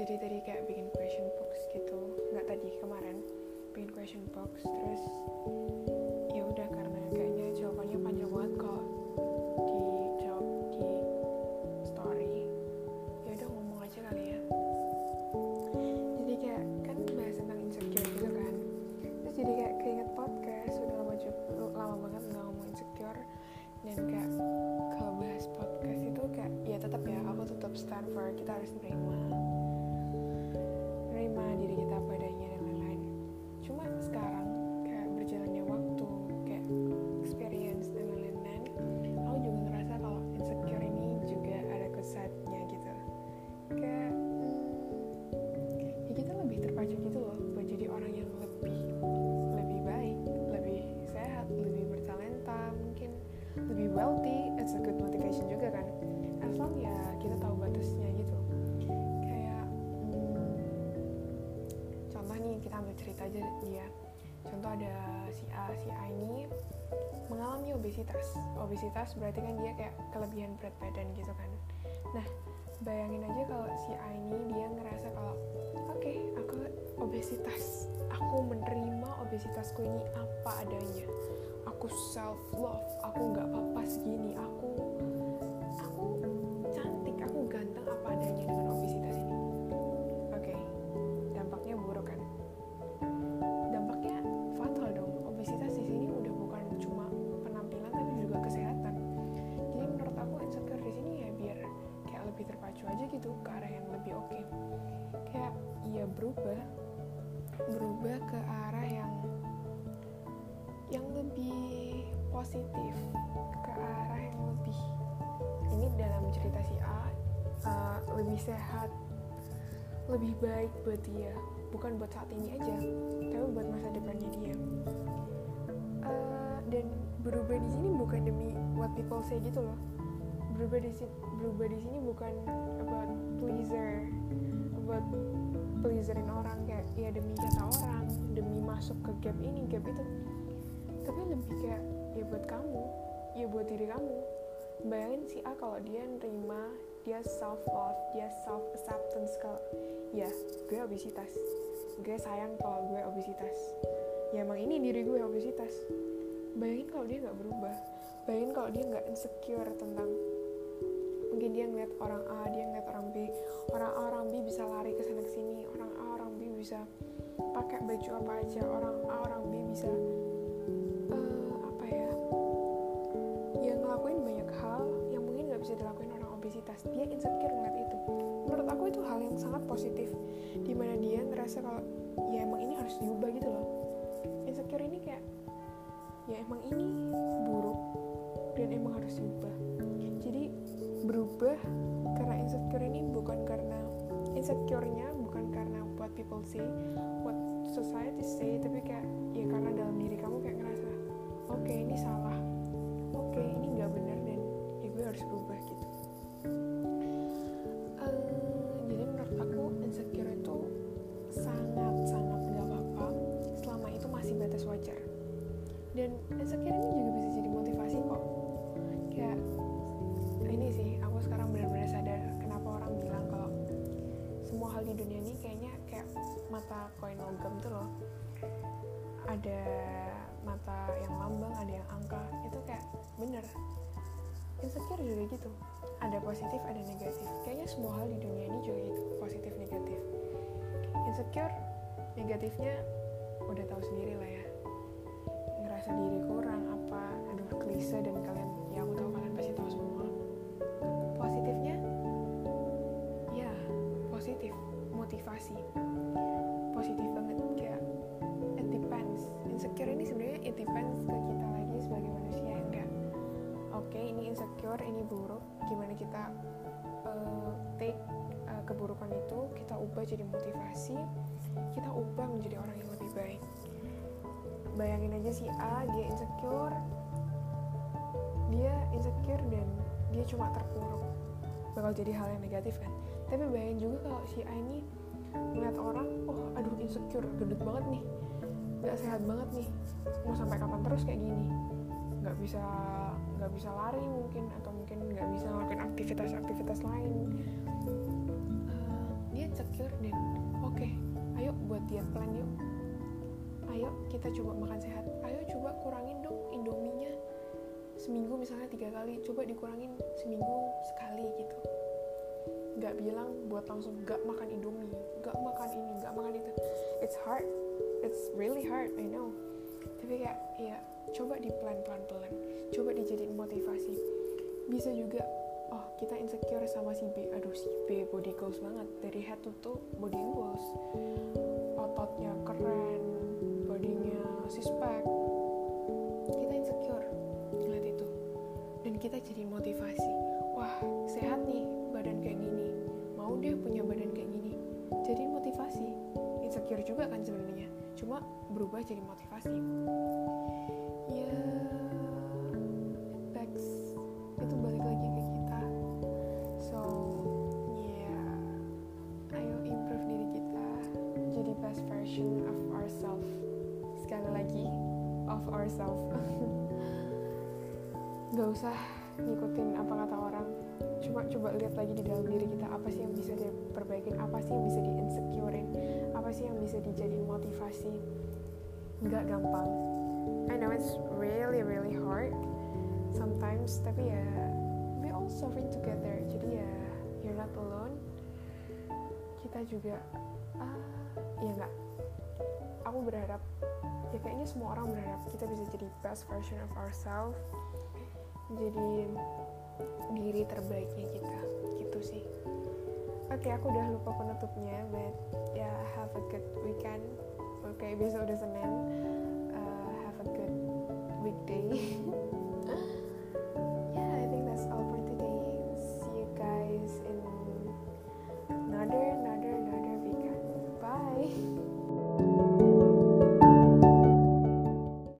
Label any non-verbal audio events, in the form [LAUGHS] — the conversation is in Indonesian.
jadi tadi kayak bikin question box gitu. Nggak tadi kemarin. Bikin question box terus ya udah karena kayaknya jawabannya panjang banget kalau dijawab di story. Ya udah ngomong aja kali ya. Jadi kayak kan bahas tentang insecure gitu kan. Terus jadi kayak keinget podcast udah lama lama banget nggak ngomong insecure. Dan kayak kalau bahas podcast itu kayak ya tetap ya aku tetap stand for kita harus nerima nerima lebih wealthy it's a good motivation juga kan. As long ya kita tahu batasnya gitu. Kayak hmm, contoh nih kita ambil cerita aja dia. Contoh ada si A si A ini mengalami obesitas. Obesitas berarti kan dia kayak kelebihan berat badan gitu kan. Nah bayangin aja kalau si A ini dia ngerasa kalau oke aku obesitas. Aku menerima obesitasku ini apa adanya aku self love aku nggak apa-apa segini. Aku aku positif ke arah yang lebih ini dalam cerita si A uh, lebih sehat lebih baik buat dia. Bukan buat saat ini aja tapi buat masa depannya dia. Uh, dan berubah di sini bukan demi what people say gitu loh. Berubah di sini berubah di sini bukan about pleaser about pleaserin orang kayak ya demi kata orang demi masuk ke gap ini gap itu. Tapi lebih kayak ya buat kamu. Ya buat diri kamu. Bayangin si A kalau dia nerima dia self love dia self acceptance kalau ya gue obesitas. Gue sayang kalau gue obesitas. Ya emang ini diri gue obesitas. Bayangin kalau dia nggak berubah. Bayangin kalau dia nggak insecure tentang mungkin dia ngeliat orang A dia ngeliat orang B. Orang A orang B bisa lari ke sana sini. Orang A orang B bisa pakai baju apa aja. Orang A orang B bisa obesitas dia insecure ngeliat itu. Menurut aku itu hal yang sangat positif di mana dia ngerasa kalau ya emang ini harus diubah gitu loh. Insecure ini kayak ya emang ini buruk dan emang harus diubah. Jadi berubah karena insecure ini bukan karena insecure-nya bukan karena what people say what society say tapi kayak ya karena dalam diri kamu kayak ngerasa oke ini salah. Oke ini nggak benar dan ya gue harus berubah gitu mata koin logam tuh loh. Ada mata yang lambang ada yang angka. Itu kayak bener. Insecure juga gitu. Ada positif ada negatif. Kayaknya semua hal di dunia ini juga gitu positif negatif. Insecure negatifnya udah tahu sendiri lah ya. Ngerasa diri kurang it depends ke kita lagi sebagai manusia yang enggak. Oke ini insecure ini buruk gimana kita uh, take uh, keburukan itu kita ubah jadi motivasi kita ubah menjadi orang yang lebih baik. Bayangin aja si A dia insecure dia insecure dan dia cuma terpuruk. Bakal jadi hal yang negatif kan? Tapi bayangin juga kalau si A ini ngeliat orang oh aduh insecure gendut banget nih nggak sehat banget nih. Mau sampai kapan terus kayak gini? Nggak bisa nggak bisa lari mungkin atau mungkin nggak bisa ngelakuin aktivitas-aktivitas lain. Eh, dia insecure diet plan yuk. Ayo kita coba makan sehat. Ayo coba kurangin dong indominya seminggu misalnya tiga kali coba dikurangin seminggu sekali gitu. Nggak bilang buat langsung nggak makan indomie nggak makan ini nggak makan itu. It's hard it's really hard I know. Tapi kayak ya coba di plan pelan pelan coba dijadiin motivasi. Bisa juga oh kita insecure sama si B. Aduh si B body goals banget. Dari head to toe body goals. Ototnya keren bodinya six pack. Kita insecure. Ngeliat itu. Dan kita jadi motivasi. Wah sehat nih berubah jadi motivasi. Ya backs itu balik lagi ke kita. So yeah. Ayo improve diri kita. Jadi best version of ourselves sekali lagi of ourselves [LAUGHS] gak usah ngikutin apa kata orang coba lihat lagi di dalam diri kita apa sih yang bisa diperbaikin apa sih yang bisa di insecurein apa sih yang bisa dijadiin motivasi? Nggak gampang. I know it's really really hard sometimes tapi ya we all suffering together. Jadi ya you're not alone. Kita juga ah ya nggak? Aku berharap ya kayaknya semua orang berharap kita bisa jadi best version of ourselves. Jadi diri terbaiknya kita. Gitu sih. Oke okay, aku udah lupa penutupnya but ya yeah, have a good weekend. Oke okay, besok udah senin. Uh, have a good weekday. [LAUGHS]